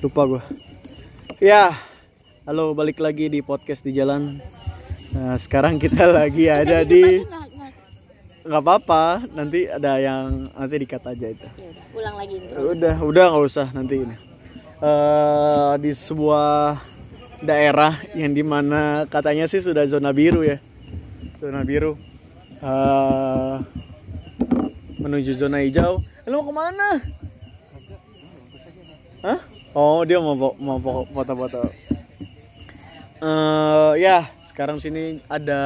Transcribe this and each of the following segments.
lupa gue ya halo balik lagi di podcast di jalan. Nah, sekarang kita lagi ada di Nggak, apa-apa nanti ada yang nanti dikat aja itu. Ya udah, ulang lagi intro. udah udah nggak usah nanti ini. Eh, di sebuah daerah yang di mana katanya sih sudah zona biru ya. Zona biru. Eh, menuju zona hijau. Eh, lu mau ke mana? Hah? Oh dia mau mau fo- foto-foto. Eh, ya sekarang sini ada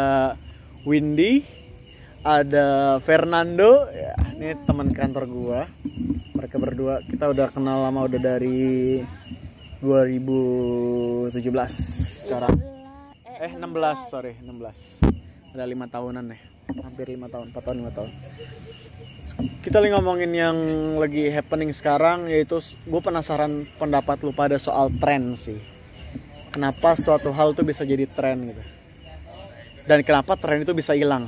Windy ada Fernando. Ya ini teman kantor gua. Mereka berdua kita udah kenal lama udah dari 2017 sekarang. Eh 16 sorry 16 ada lima tahunan nih hampir lima tahun 4 tahun 5 tahun kita lagi ngomongin yang lagi happening sekarang yaitu gue penasaran pendapat lu pada soal tren sih. Kenapa suatu hal tuh bisa jadi tren gitu? Dan kenapa tren itu bisa hilang?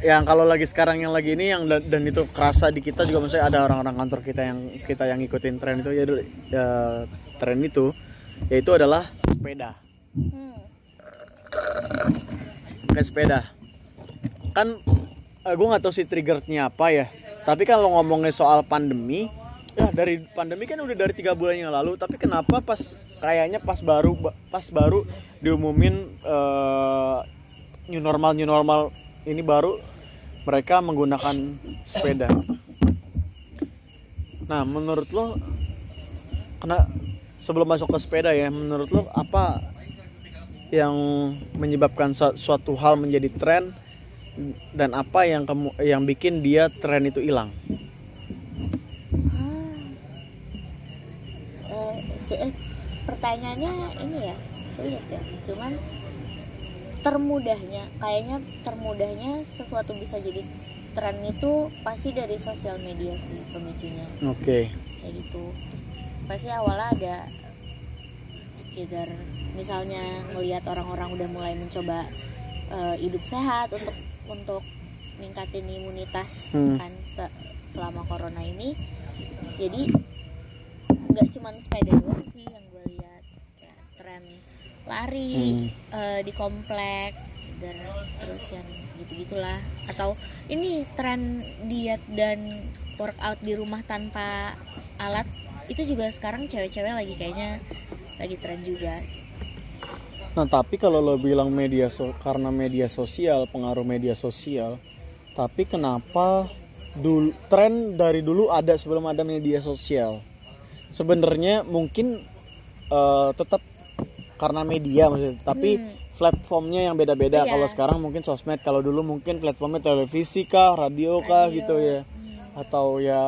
Yang kalau lagi sekarang yang lagi ini yang dan, itu kerasa di kita juga maksudnya ada orang-orang kantor kita yang kita yang ngikutin tren itu ya, ya tren itu yaitu adalah sepeda. Hmm. pakai sepeda. Kan eh, gue nggak tahu sih triggernya apa ya. Tapi kalau ngomongin soal pandemi ya dari pandemi kan udah dari tiga bulan yang lalu. Tapi kenapa pas kayaknya pas baru pas baru diumumin eh, new normal new normal ini baru mereka menggunakan sepeda. Nah menurut lo kena sebelum masuk ke sepeda ya menurut lo apa yang menyebabkan su- suatu hal menjadi tren dan apa yang kamu yang bikin dia tren itu hilang Ah. Eh, eh, pertanyaannya ini ya sulit ya. Cuman termudahnya, kayaknya termudahnya sesuatu bisa jadi tren itu pasti dari sosial media sih pemicunya oke kayak gitu. Pasti awalnya ada either misalnya ngelihat orang-orang udah mulai mencoba eh, hidup sehat untuk untuk ningkatin imunitas Hmm. kan se- selama corona ini jadi nggak cuman sepeda doang sih yang gue lihat kayak tren lari Hmm. eh, di komplek dan terus yang gitu gitulah atau ini tren diet dan workout di rumah tanpa alat itu juga sekarang cewek-cewek lagi kayaknya lagi tren juga Nah, tapi kalau lo bilang media so karena media sosial, pengaruh media sosial, tapi kenapa dulu tren dari dulu ada sebelum ada media sosial? Sebenarnya mungkin eh, tetap karena media maksudnya, tapi Hmm. platformnya yang beda-beda. Iya. Kalau sekarang mungkin sosmed, kalau dulu mungkin platformnya televisi kah, radio kah Radio. gitu ya. Hmm. Atau ya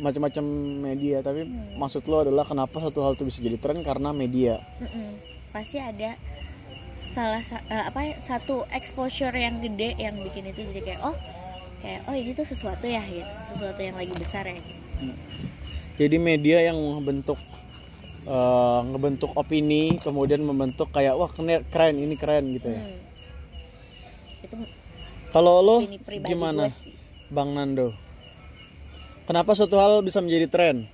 macam-macam media, tapi maksud lo adalah kenapa satu hal itu bisa jadi tren karena media. Mm-mm. Pasti ada salah sa- eh, apa ya, satu exposure yang gede yang bikin itu jadi kayak oh kayak oh ini tuh sesuatu ya gitu sesuatu yang lagi besar ya. Gitu. jadi media yang membentuk eh, ngebentuk opini kemudian membentuk kayak wah keren, ini keren gitu ya. Hmm. itu kalau lo gimana bang Nando? Kenapa suatu hal bisa menjadi tren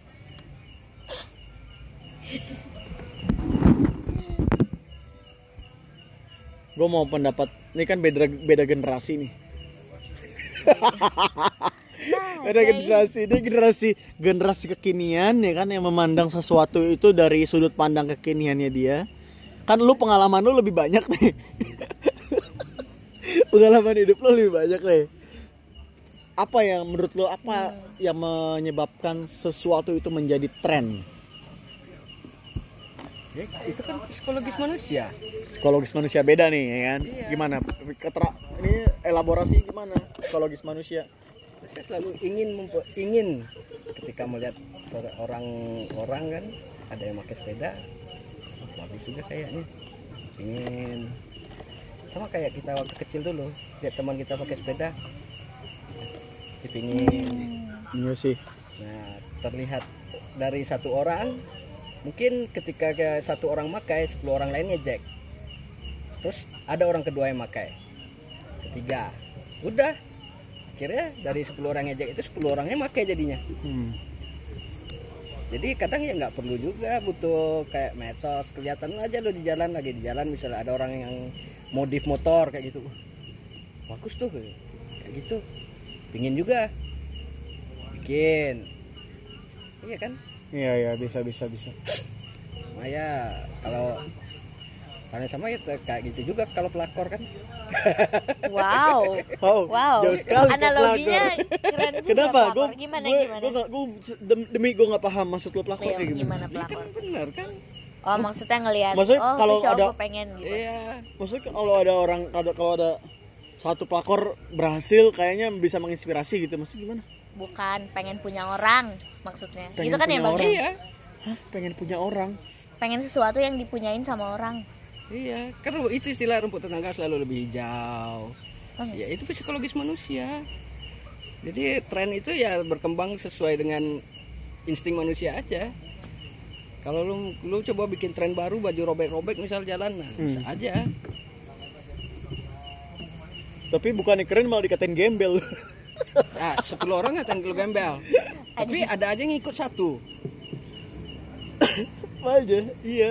gue mau pendapat ini kan beda beda generasi nih nah Ada kayak- generasi ini generasi generasi kekinian ya kan yang memandang sesuatu itu dari sudut pandang kekiniannya dia. Kan lu pengalaman lu lebih banyak nih. pengalaman hidup lu lebih banyak nih. Apa yang menurut lu apa yang menyebabkan sesuatu itu menjadi tren? Ya, itu kan psikologis manusia. Psikologis manusia beda nih ya kan. Iya. Gimana? Ketera ini elaborasi gimana psikologis manusia? Saya selalu ingin ingin ketika melihat seorang orang kan ada yang pakai sepeda, bagus juga kayaknya. Ingin sama kayak kita waktu kecil dulu lihat teman kita pakai sepeda, pasti pingin. Iya sih. Nah terlihat dari satu orang mungkin ketika ke satu orang makai 10 orang lain ngejek terus ada orang kedua yang makai. Ketiga. Udah. Akhirnya dari 10 orang ngejek itu 10 orangnya makai jadinya. Hmm. jadi kadang ya nggak perlu juga butuh kayak medsos. Kelihatan aja lo di jalan. Lagi di jalan misalnya ada orang yang modif motor kayak gitu. Bagus tuh. Kayak gitu. Pingin juga. Bikin. Iya kan iya iya bisa bisa bisa Nah, ya kalau karena sama ya kayak gitu juga kalau pelakor kan Wow. wow, Wow. jauh sekali Analoginya pelakor. keren juga. kenapa gue gimana gue, gimana? gue, gue dem- demi gue nggak paham maksud lo pelakor kayak gimana gimana Iya pelakor? kan bener kan Oh, maksudnya ngelihat Maksudnya oh, kalau ada- gue pengen gitu. iya maksudnya kalau ada orang ada kalau ada satu pelakor berhasil kayaknya bisa menginspirasi gitu maksudnya gimana Bukan pengen punya orang maksudnya. Pengen gitu kan ya, punya Bang? orang. iya Hah, pengen punya orang Pengen sesuatu yang dipunyain sama orang. iya karena itu istilah rumput tetangga selalu lebih hijau Oh, ya itu psikologis manusia jadi tren itu ya berkembang sesuai dengan insting manusia aja kalau lu lu coba bikin tren baru baju robek-robek misal jalan nah bisa Hmm. aja tapi bukan keren malah dikatain gembel nah 10 orang ngatain lu gembel. Tapi ada aja yang ngikut satu. Apa aja? Iya.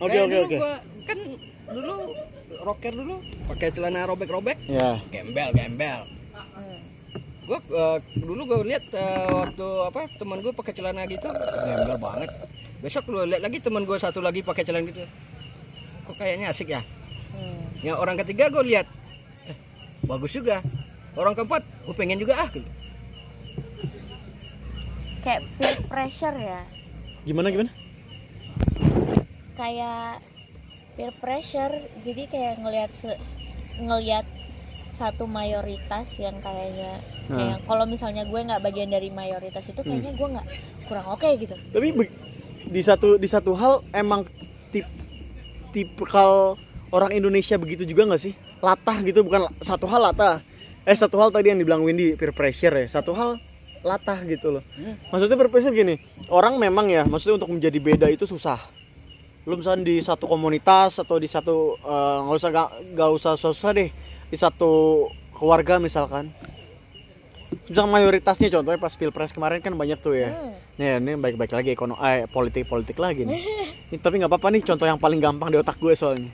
Oke Kayak oke dulu oke. kan dulu rocker dulu pakai celana robek-robek. Ya gembel gembel. Hmm. gua eh, dulu gue lihat eh, waktu apa teman gue pakai celana gitu gembel banget. Besok lu lihat lagi teman gue satu lagi pakai celana gitu. Kok kayaknya asik ya? Hmm. yang orang ketiga gue lihat. Eh, bagus juga. Orang keempat gue pengen juga ah Kayak peer pressure ya. gimana gimana Kayak peer pressure. Jadi kayak ngelihat ngelihat satu mayoritas yang kayaknya Nah. kayak kalau misalnya gue nggak bagian dari mayoritas itu kayaknya gue nggak kurang oke gitu. tapi di satu di satu hal emang tip tipikal orang Indonesia begitu juga nggak sih latah gitu bukan satu hal latah eh satu hal tadi yang dibilang Windy peer pressure ya satu hal latah gitu loh Hmm. maksudnya peer pressure gini orang memang ya maksudnya untuk menjadi beda itu susah lu misalnya di satu komunitas atau di satu eh, nggak usah nggak usah susah deh di satu keluarga misalkan misalkan mayoritasnya contohnya pas pilpres kemarin kan banyak tuh ya Hmm. Nih, ini baik-baik lagi ekonomi eh, politik-politik lagi nih. Ini, tapi nggak apa-apa nih contoh yang paling gampang di otak gue soalnya.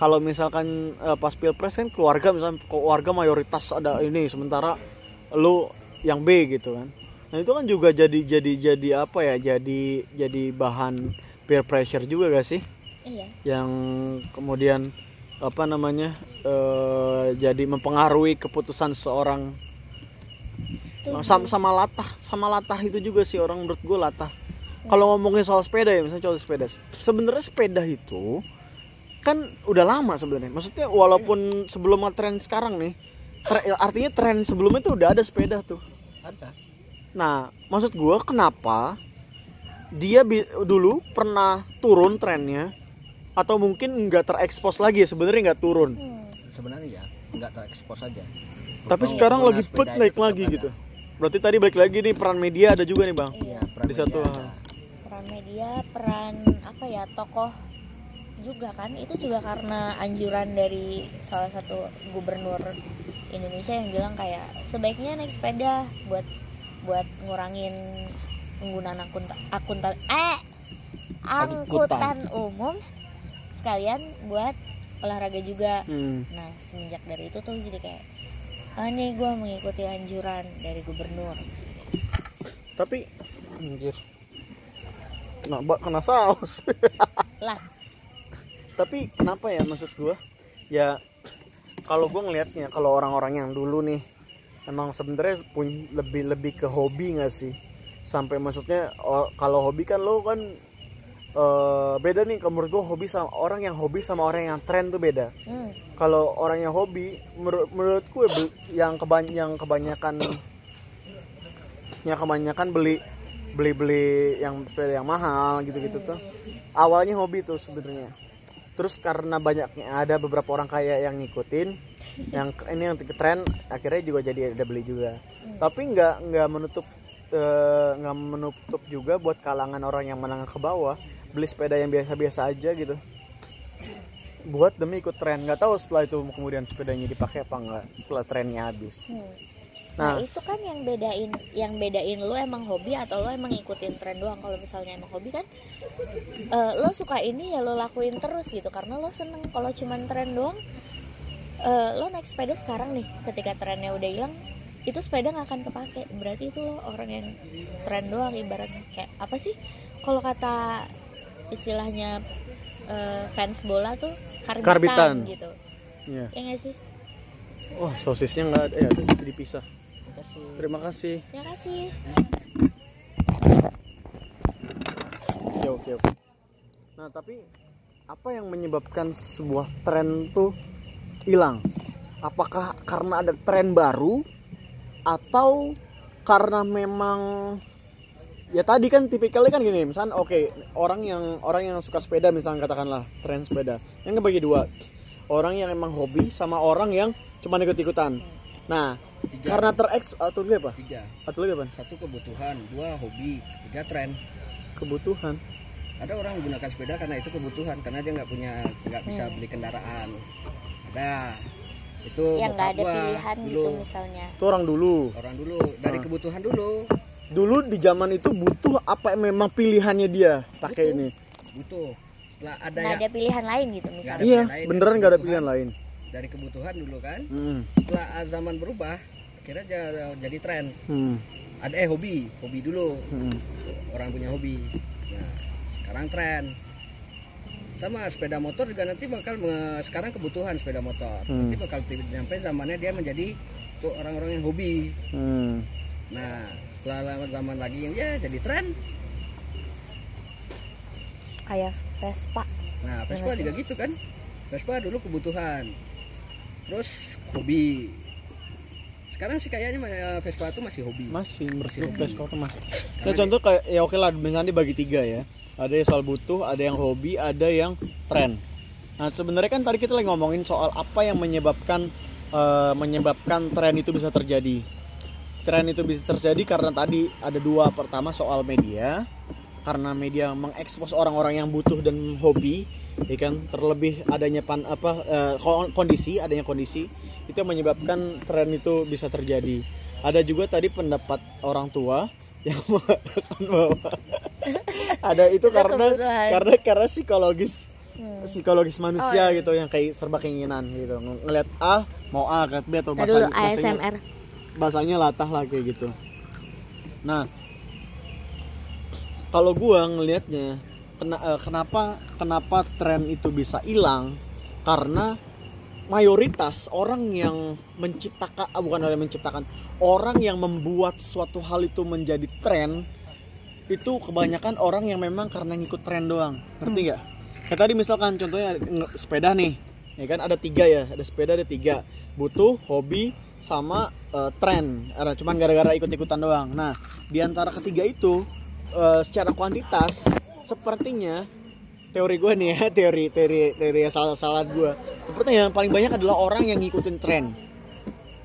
Kalau misalkan eh, pas pilpres kan keluarga misalnya keluarga mayoritas ada ini sementara lu yang B gitu kan. Nah itu kan juga jadi jadi jadi apa ya? Jadi jadi bahan peer pressure juga gak sih? Iya. Yang kemudian apa namanya eh, jadi mempengaruhi keputusan seorang Setuju. sama, sama latah sama latah itu juga sih orang menurut gue latah kalau ngomongin soal sepeda ya misalnya soal sepeda sebenarnya sepeda itu kan udah lama sebenarnya maksudnya walaupun sebelum tren sekarang nih tre- artinya tren sebelumnya tuh udah ada sepeda tuh ada nah maksud gue kenapa dia bi- dulu pernah turun trennya atau mungkin nggak terekspos lagi ya sebenarnya nggak turun Hmm. sebenarnya ya nggak terekspos aja tapi Pengguna sekarang lagi pet itu naik lagi ada. gitu berarti tadi balik lagi nih peran media ada juga nih bang Iya. Peran Di satu ada. peran media peran apa ya tokoh juga kan. Itu juga karena anjuran dari salah satu gubernur Indonesia yang bilang kayak sebaiknya naik sepeda buat buat ngurangin penggunaan akunta akuntan eh angkutan umum sekalian buat olahraga juga. Hmm. nah semenjak dari itu tuh jadi kayak ah nih gue mengikuti anjuran dari gubernur. Tapi anjir. Kena, ba- kena saus. Lah tapi kenapa ya maksud gua? Ya kalau gua ngelihatnya kalau orang-orang yang dulu nih emang sebenarnya pun lebih lebih ke hobi nggak sih? Sampai maksudnya oh, kalau hobi kan lo kan eh, beda nih menurut gua hobi sama orang yang hobi sama orang yang tren tuh beda. Hmm, kalau orang yang hobi menurut menurut gue yang keban yang kebanyakan yang kebanyakan beli beli beli yang sepeda yang mahal gitu gitu tuh awalnya hobi tuh sebenarnya terus karena banyaknya ada beberapa orang kaya yang ngikutin yang ini yang tren akhirnya juga jadi ada beli juga. Tapi nggak nggak menutup eh, nggak menutup juga buat kalangan orang yang menengah ke bawah beli sepeda yang biasa-biasa aja gitu. Buat demi ikut tren. Nggak tahu setelah itu kemudian sepedanya dipakai apa enggak setelah trennya habis. Hmm. Nah, Nah. itu kan yang bedain yang bedain lu emang hobi atau lu emang ngikutin tren doang. Kalau misalnya emang hobi kan eh, lo suka ini ya lo lakuin terus gitu karena lo seneng. Kalau cuman tren doang eh, lo naik sepeda sekarang nih ketika trennya udah hilang itu sepeda nggak akan kepake. Berarti itu lo orang yang tren doang ibaratnya kayak apa sih? Kalau kata istilahnya eh, fans bola tuh karbitan, Karbitan. gitu. Iya. Ya nggak sih? Wah, sosisnya nggak ada ya, itu dipisah. Makasih. Terima kasih. Ya kasih. Oke, oke, oke. Nah, tapi apa yang menyebabkan sebuah tren tuh hilang? Apakah karena ada tren baru atau karena memang ya tadi kan tipikalnya kan gini, misalnya oke, orang yang orang yang suka sepeda misalnya katakanlah tren sepeda. Yang bagi dua. Orang yang emang hobi sama orang yang cuma ikut-ikutan. Nah, Tiga. karena tereks atau lagi apa? tiga Atau lagi apa? satu kebutuhan dua hobi tiga tren Kebutuhan. ada orang menggunakan sepeda karena itu kebutuhan karena dia nggak punya nggak bisa Hmm. beli kendaraan ada itu yang nggak ada gua pilihan dulu gitu misalnya Itu orang dulu. orang dulu dari Ah. kebutuhan dulu dulu di zaman itu butuh apa yang memang pilihannya dia pakai Butuh. ini butuh setelah ada nggak ada pilihan lain gitu misalnya iya lain, beneran nggak ada pilihan lain dari kebutuhan dulu kan hmm. setelah zaman berubah akhirnya ja- jadi tren Hmm. ada eh hobi. Hobi dulu. Hmm. orang punya hobi. Nah sekarang tren sama sepeda motor juga nanti bakal me- sekarang kebutuhan sepeda motor. Hmm. nanti bakal tiba- nyampe zamannya dia menjadi tuh orang-orang yang hobi. Hmm. nah setelah lama zaman lagi yang ya jadi tren kayak Vespa. Nah Vespa Benar juga gitu kan. Vespa dulu kebutuhan. Terus hobi sekarang sih kayaknya eh, Vespa itu masih hobi. Masih Masih bersih hobi. flash foto masih. Ya Karena contoh kayak ya oke lah misalnya dibagi tiga ya. Ada yang soal butuh ada yang hobi ada yang tren. Nah sebenarnya kan tadi kita lagi ngomongin soal apa yang menyebabkan eh, menyebabkan tren itu bisa terjadi. Tren itu bisa terjadi karena tadi ada dua. Pertama soal media karena media mengekspos orang-orang yang butuh dan hobi ya kan? Terlebih adanya pan apa ko- kondisi adanya kondisi itu yang menyebabkan tren itu bisa terjadi ada juga tadi pendapat orang tua yang mengatakan bahwa ada itu karena karena karena psikologis Hmm. psikologis manusia Oh, iya. gitu yang kayak serba keinginan gitu Ng- ngeliat A mau A ngeliat B atau dulu bahasanya, ASMR bahasanya latah lah kayak gitu. Nah, kalau gua ngelihatnya eh, kenapa kenapa tren itu bisa hilang karena mayoritas orang yang menciptakan ah, bukan orang yang menciptakan orang yang membuat suatu hal itu menjadi tren itu kebanyakan orang yang memang karena ngikut tren doang. Ngerti nggak? Kayak tadi misalkan contohnya sepeda nih ya kan? Ada tiga ya ada sepeda ada tiga. Butuh hobi sama eh, tren. Ada cuman gara-gara ikut-ikutan doang. Nah di antara ketiga itu eh, secara kuantitas sepertinya teori gue nih ya teori teori teori salah salah gue sepertinya yang paling banyak adalah orang yang ngikutin tren.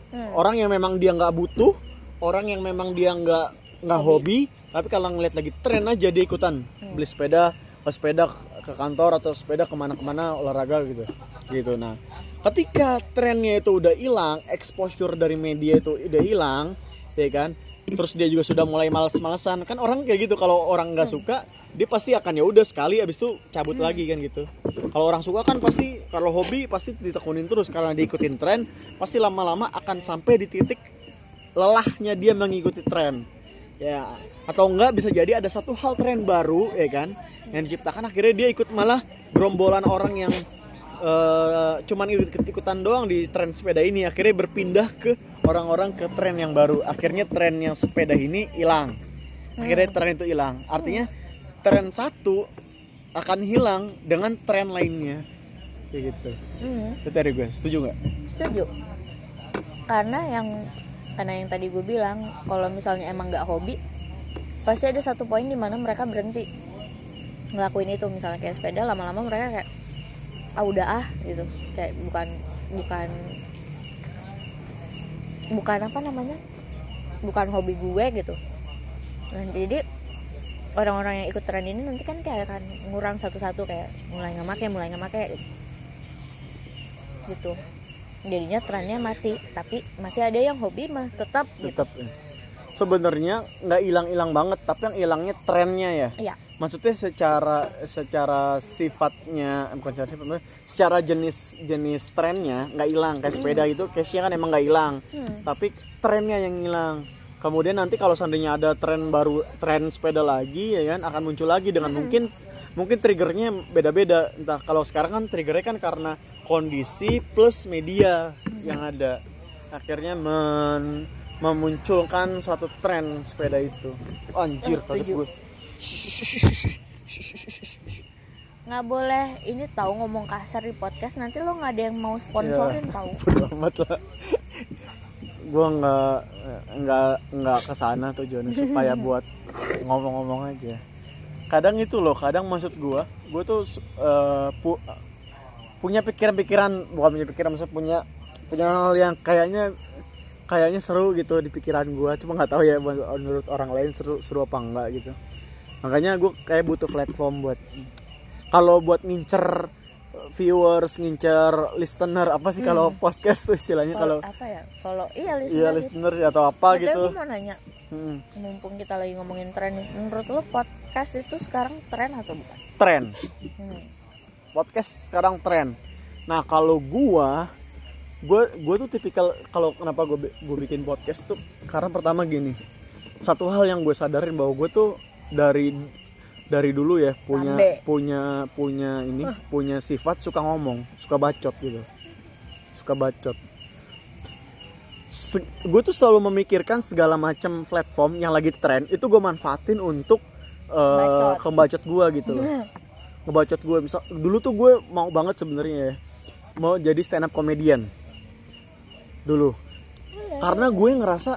Hmm. orang yang memang dia nggak butuh orang yang memang dia nggak nggak hobi. tapi kalau ngeliat lagi tren aja dia ikutan. Beli sepeda ke sepeda ke kantor atau sepeda ke mana-kemana olahraga gitu. Gitu nah. Ketika trennya itu udah hilang exposure dari media itu udah hilang ya kan? Terus dia juga sudah mulai males-malesan. Kan orang kayak gitu kalau orang nggak suka dia pasti akan ya udah sekali abis itu cabut lagi kan gitu. Kalau orang suka kan pasti kalau hobi pasti ditekunin terus karena diikutin tren pasti lama-lama akan sampai di titik lelahnya dia mengikuti tren. Ya atau enggak bisa jadi ada satu hal tren baru ya kan yang diciptakan akhirnya dia ikut malah gerombolan orang yang eh, cuman ikut ikutan doang di tren sepeda ini akhirnya berpindah ke orang-orang ke tren yang baru. Akhirnya tren yang sepeda ini hilang. Akhirnya tren itu hilang. Artinya tren satu akan hilang dengan tren lainnya. Kayak gitu. Hmm. itu dari gue. Setuju nggak? Setuju. Karena yang karena yang tadi gue bilang kalau misalnya emang nggak hobi pasti ada satu poin di mana mereka berhenti ngelakuin itu. Misalnya kayak sepeda lama-lama mereka kayak ah udah ah gitu. Kayak bukan bukan bukan apa namanya? Bukan hobi gue gitu. Nah, jadi orang-orang yang ikut tren ini nanti kan kayak akan ngurang satu-satu kayak mulai nggak make mulai nggak make gitu. Jadinya trennya mati tapi masih ada yang hobi mah tetap gitu. Tetap ya. sebenarnya nggak hilang-hilang banget tapi yang hilangnya trennya ya. Iya. maksudnya secara secara sifatnya eh, bukan secara sifat maksudnya secara jenis jenis trennya nggak hilang. Kayak sepeda itu case-nya kan emang nggak hilang. Hmm. tapi trennya yang hilang kemudian nanti kalau seandainya ada tren baru tren sepeda lagi ya kan akan muncul lagi dengan mungkin mungkin triggernya beda-beda. Entah kalau sekarang kan triggernya kan karena kondisi plus media yang ada. Akhirnya men- memunculkan suatu tren sepeda itu. Anjir Oh, kaget setuju. gue nggak boleh ini tahu ngomong kasar di podcast nanti lo nggak ada yang mau sponsorin tahu. Amat lah gue nggak nggak nggak ke sana tujuannya supaya buat ngomong-ngomong aja. Kadang itu loh kadang maksud gue gue tuh eh, pu- punya pikiran-pikiran bukan punya pikiran maksud punya punya hal yang kayaknya kayaknya seru gitu di pikiran gue cuma nggak tahu ya menurut orang lain seru seru apa enggak gitu. Makanya gue kayak butuh platform buat kalau buat ngincer viewers ngincer listener apa sih kalau podcast tuh istilahnya kalau apa ya? Follow iya iya listener listener atau apa Betul, gitu. gue mau nanya Hmm, mumpung kita lagi ngomongin tren nih menurut lo podcast itu sekarang tren atau bukan? Tren. Hmm. podcast sekarang tren. Nah kalau gua gua gua tuh tipikal kalau kenapa gua bi- gua bikin podcast tuh karena pertama gini satu hal yang gue sadarin bahwa gue tuh dari dari dulu ya punya punya punya ini punya sifat suka ngomong suka bacot gitu. Suka bacot. Gue tuh selalu memikirkan segala macam platform yang lagi tren itu gue manfaatin untuk eh, Bacot. kebacot gue gitu loh. Ngebacot gue misal dulu tuh gue mau banget sebenarnya ya mau jadi stand up comedian. Dulu karena gue ngerasa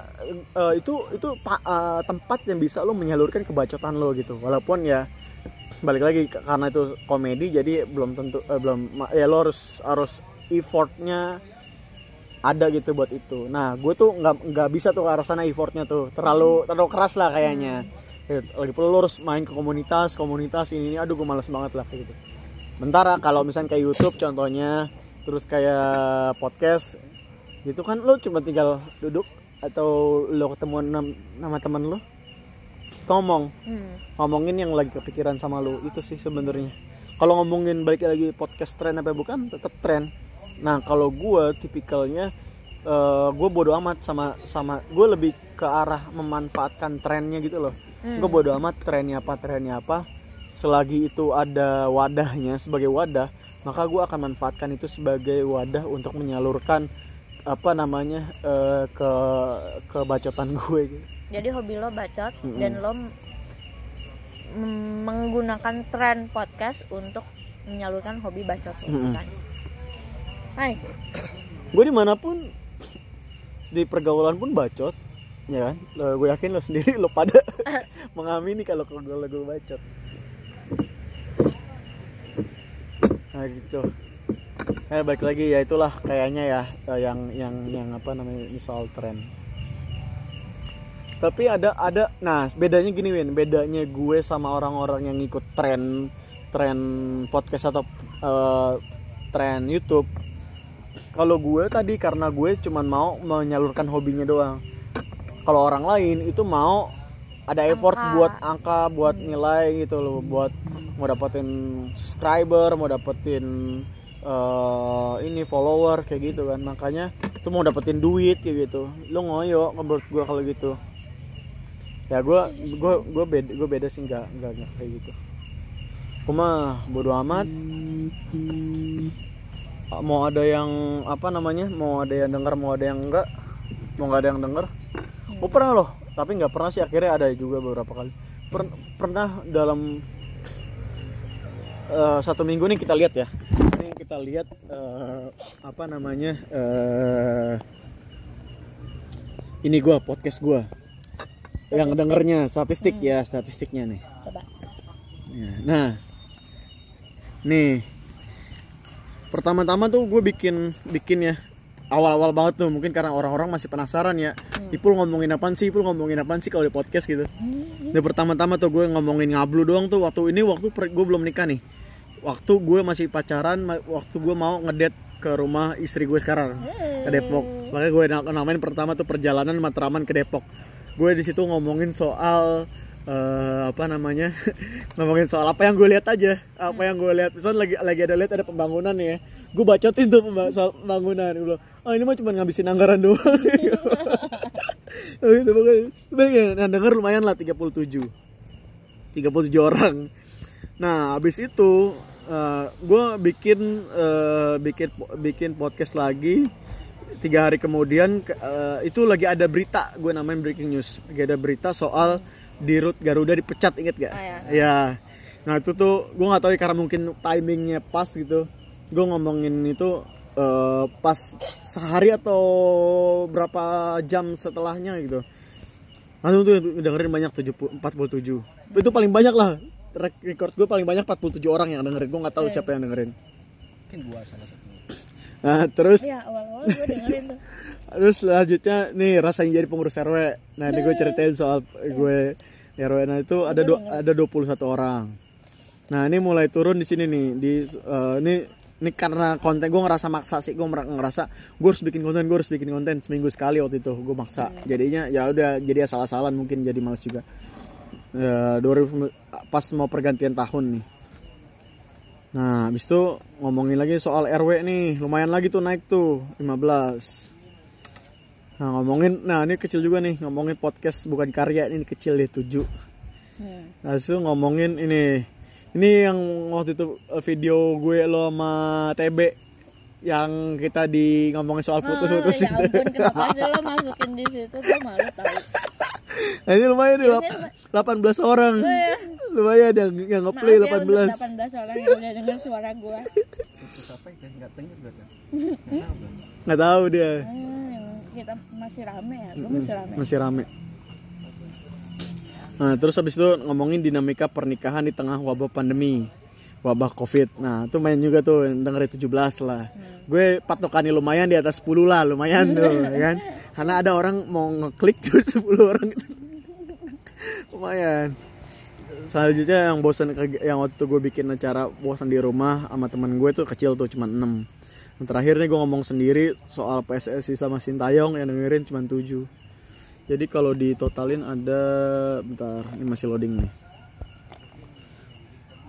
eh, itu itu eh, tempat yang bisa lo menyalurkan kebacotan lo gitu. Walaupun ya balik lagi karena itu komedi jadi belum tentu eh, belum ya lo harus harus effortnya ada gitu buat itu. Nah gue tuh nggak nggak bisa tuh ke arah sana effortnya tuh. Terlalu terlalu keras lah kayaknya. Ya, lagi perlu lo harus main ke komunitas komunitas ini ini. Aduh gue males banget lah kayak gitu. Bentar kalau misalnya kayak YouTube contohnya terus kayak podcast gitu kan lo cuma tinggal duduk atau lo ketemuan nam- nama teman lo ngomong. Hmm. ngomongin yang lagi kepikiran sama lo itu sih sebenarnya. Kalau ngomongin balik lagi podcast tren apa bukan tetap tren. Nah kalau gue tipikalnya gue bodo amat sama sama gue lebih ke arah memanfaatkan trennya gitu loh. Hmm. gue bodo amat trennya apa trennya apa. Selagi itu ada wadahnya sebagai wadah maka gue akan manfaatkan itu sebagai wadah untuk menyalurkan apa namanya eh, ke kebacotan gue gitu. jadi hobi lo bacot Mm-mm. dan lo menggunakan tren podcast untuk menyalurkan hobi bacot lo Mm-mm. kan Hai gue di mana pun di pergaulan pun bacot ya kan Lo- gue yakin lo sendiri lo pada mengamini kalau kalau gue bacot nah gitu eh balik lagi ya itulah kayaknya ya eh, yang yang yang apa namanya soal tren. Tapi ada ada nah bedanya gini Win. Bedanya gue sama orang-orang yang ngikut tren tren podcast atau eh, tren YouTube. Kalau gue tadi karena gue cuman mau menyalurkan hobinya doang. Kalau orang lain itu mau ada effort Angka. buat angka buat nilai gitu loh. Buat mau dapetin subscriber mau dapetin eh, ini follower kayak gitu kan. Makanya itu mau dapetin duit kayak gitu. Lo ngoyo menurut gue kalau gitu. Ya gue gue gue beda gue beda sih nggak nggak kayak gitu. Gue mah bodo amat. Mau ada yang apa namanya mau ada yang denger mau ada yang enggak mau nggak ada yang denger. Gue pernah loh tapi nggak pernah sih. Akhirnya ada juga beberapa kali. Per- pernah dalam eh, satu minggu nih kita lihat ya kita lihat eh, apa namanya eh, ini gua podcast gua yang dengernya statistik ya statistiknya nih coba Ya, Nah, nih pertama-tama tuh gue bikin bikin ya awal-awal banget tuh mungkin karena orang-orang masih penasaran ya. Ipul ngomongin apaan sih? Ipul ngomongin apaan sih kalau di podcast gitu. Nah, pertama-tama tuh gue ngomongin ngablu doang tuh waktu ini waktu gue belum nikah nih. Waktu gue masih pacaran, waktu gue mau ngedate ke rumah istri gue sekarang ke Depok. Makanya gue na- namain pertama tuh perjalanan Matraman ke Depok. Gue di situ ngomongin soal eh, apa namanya ngomongin soal apa yang gue lihat aja apa yang gue lihat. Misalnya lagi lagi ada lihat ada pembangunan ya gue bacotin tuh soal pembangunan. Gue bilang oh ini mah cuma ngabisin anggaran doang. Oh, gitu pokoknya. Yang denger lumayan lah 37 37 orang. Nah habis itu gue bikin eh, bikin bikin podcast lagi tiga hari kemudian. Ke- eh, itu lagi ada berita gue namain breaking news. Lagi ada berita soal di Rut Garuda dipecat inget gak? Oh, ya. ya nah itu tuh gue nggak tahu ya karena mungkin timingnya pas gitu. Gue ngomongin itu eh, pas sehari atau berapa jam setelahnya gitu. Langsung tuh dengerin banyak 70, 47 itu paling banyak lah record gue paling banyak 47 orang yang dengerin. Gue nggak tahu siapa yang dengerin. Mungkin gua salah satu. Nah terus ya awal-awal gue dengerin tuh. terus selanjutnya nih rasanya jadi pengurus RW nah ini gue ceritain soal gue RW nah itu ada do, ada 21 orang. Nah ini mulai turun di sini nih di eh, ini ini karena konten gue ngerasa maksa sih gue ngerasa gue harus bikin konten gue harus bikin konten seminggu sekali waktu itu gue maksa. Jadinya ya udah jadi asal-asalan mungkin jadi males juga ya 2000 pas mau pergantian tahun nih nah habis itu ngomongin lagi soal RW nih lumayan lagi tuh naik tuh 15 nah ngomongin nah ini kecil juga nih ngomongin podcast bukan karya ini kecil deh 7 hmm. Nah, itu ngomongin ini. Ini yang waktu itu eh, video gue lo sama TB yang kita di ngomongin soal putus-putus ya itu. ampun kenapa sih lo masukin di situ gue malu tahu ini lumayan nih lap- 18 orang. Lumayan yang yang ngeplay ya untuk 18. 18 orang yang udah denger suara gue ya nggak tahu dia. hmm, kita masih rame ya masih rame Masih rame. Nah, terus habis itu ngomongin dinamika pernikahan di tengah wabah pandemi. Wabah Covid. Nah, itu main juga tuh dengerin 17 lah. Gue patokannya lumayan di atas 10 lah, lumayan tuh, ya kan? Karena ada orang mau ngeklik tuh 10 orang itu. lumayan. Selanjutnya yang bosan yang waktu itu gue bikin acara bosan di rumah sama teman gue tuh kecil tuh cuma 6. Yang terakhir nih gue ngomong sendiri soal PSSI sama Sintayong yang dengerin cuma 7. Jadi kalau ditotalin ada bentar, ini masih loading nih.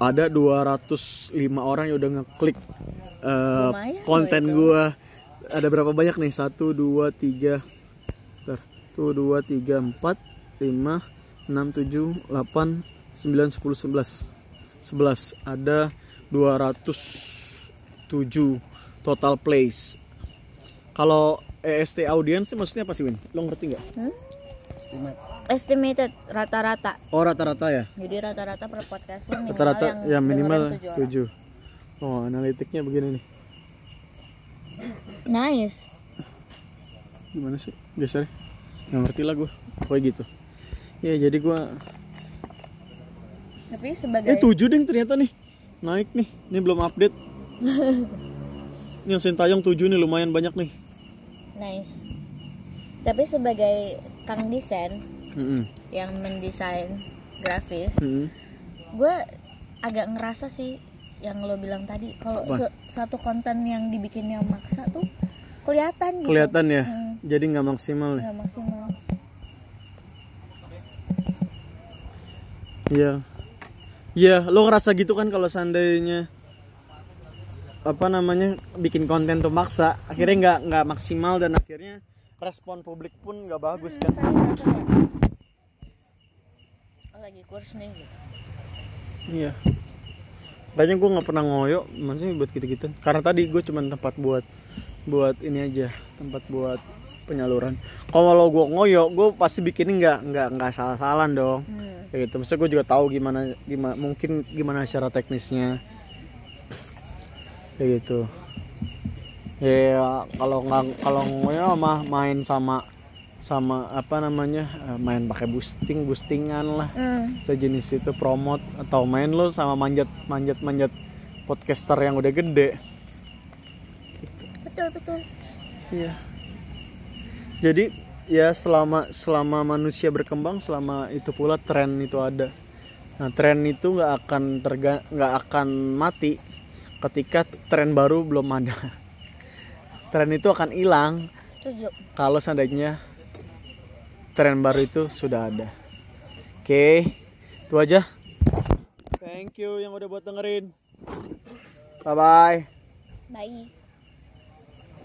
Ada 205 orang yang udah ngeklik eh, Lumayan konten gua. Ada berapa banyak nih? 1 2 3 Bentar. 1 2 3 4 5 6 7 8 9 10 11. 11 ada 207 total plays. Kalau EST audience sih maksudnya apa sih Win? Lo ngerti nggak? estimate estimated rata-rata. Oh rata-rata ya? jadi rata-rata per podcast minimal Rata-rata yang ya minimal dengerin tujuh 7 orang. Oh analitiknya begini nih. Nice. Gimana sih? Geser? Nggak ngerti lah gue Pokoknya gitu. Ya jadi gue tapi sebagai Eh 7 ding ternyata nih. Naik nih. Ini belum update. Ini yang Sintayong 7 nih lumayan banyak nih. Nice. Tapi sebagai kang desain Mm-mm. yang mendesain grafis Mm-mm. gue agak ngerasa sih yang lo bilang tadi kalau se- satu konten yang dibikinnya maksa tuh kelihatan gitu. Kelihatan ya? Hmm. Jadi nggak maksimal nih nggak maksimal. Iya. Iya lo ngerasa gitu kan kalau seandainya apa namanya bikin konten tuh maksa akhirnya nggak nggak maksimal dan akhirnya respon publik pun nggak bagus kan Tadi rasa nggak? Oh, lagi kurs nih gitu. Iya. Kayaknya gue nggak pernah ngoyo, maksudnya buat gitu-gitu. Karena tadi gue cuma tempat buat buat ini aja, tempat buat penyaluran. Kalau gue ngoyo, gue pasti bikinnya nggak nggak nggak salah-salan dong. Hmm. Kayak gitu. Maksudnya gue juga tahu gimana gimana mungkin gimana secara teknisnya. Kayak gitu. Ya kalau nggak kalau ngoyo mah main sama sama apa namanya eh, main pakai boosting boostingan lah. Hmm. sejenis itu promote atau main lo sama manjat manjat manjat podcaster yang udah gede. Betul betul. Iya. Jadi ya selama selama manusia berkembang selama itu pula tren itu ada. Nah tren itu nggak akan terga nggak akan mati ketika tren baru belum ada. Tren itu akan hilang. Kalau seandainya tren baru itu sudah ada. Oke, itu aja. Thank you yang udah buat dengerin. Bye bye. Bye.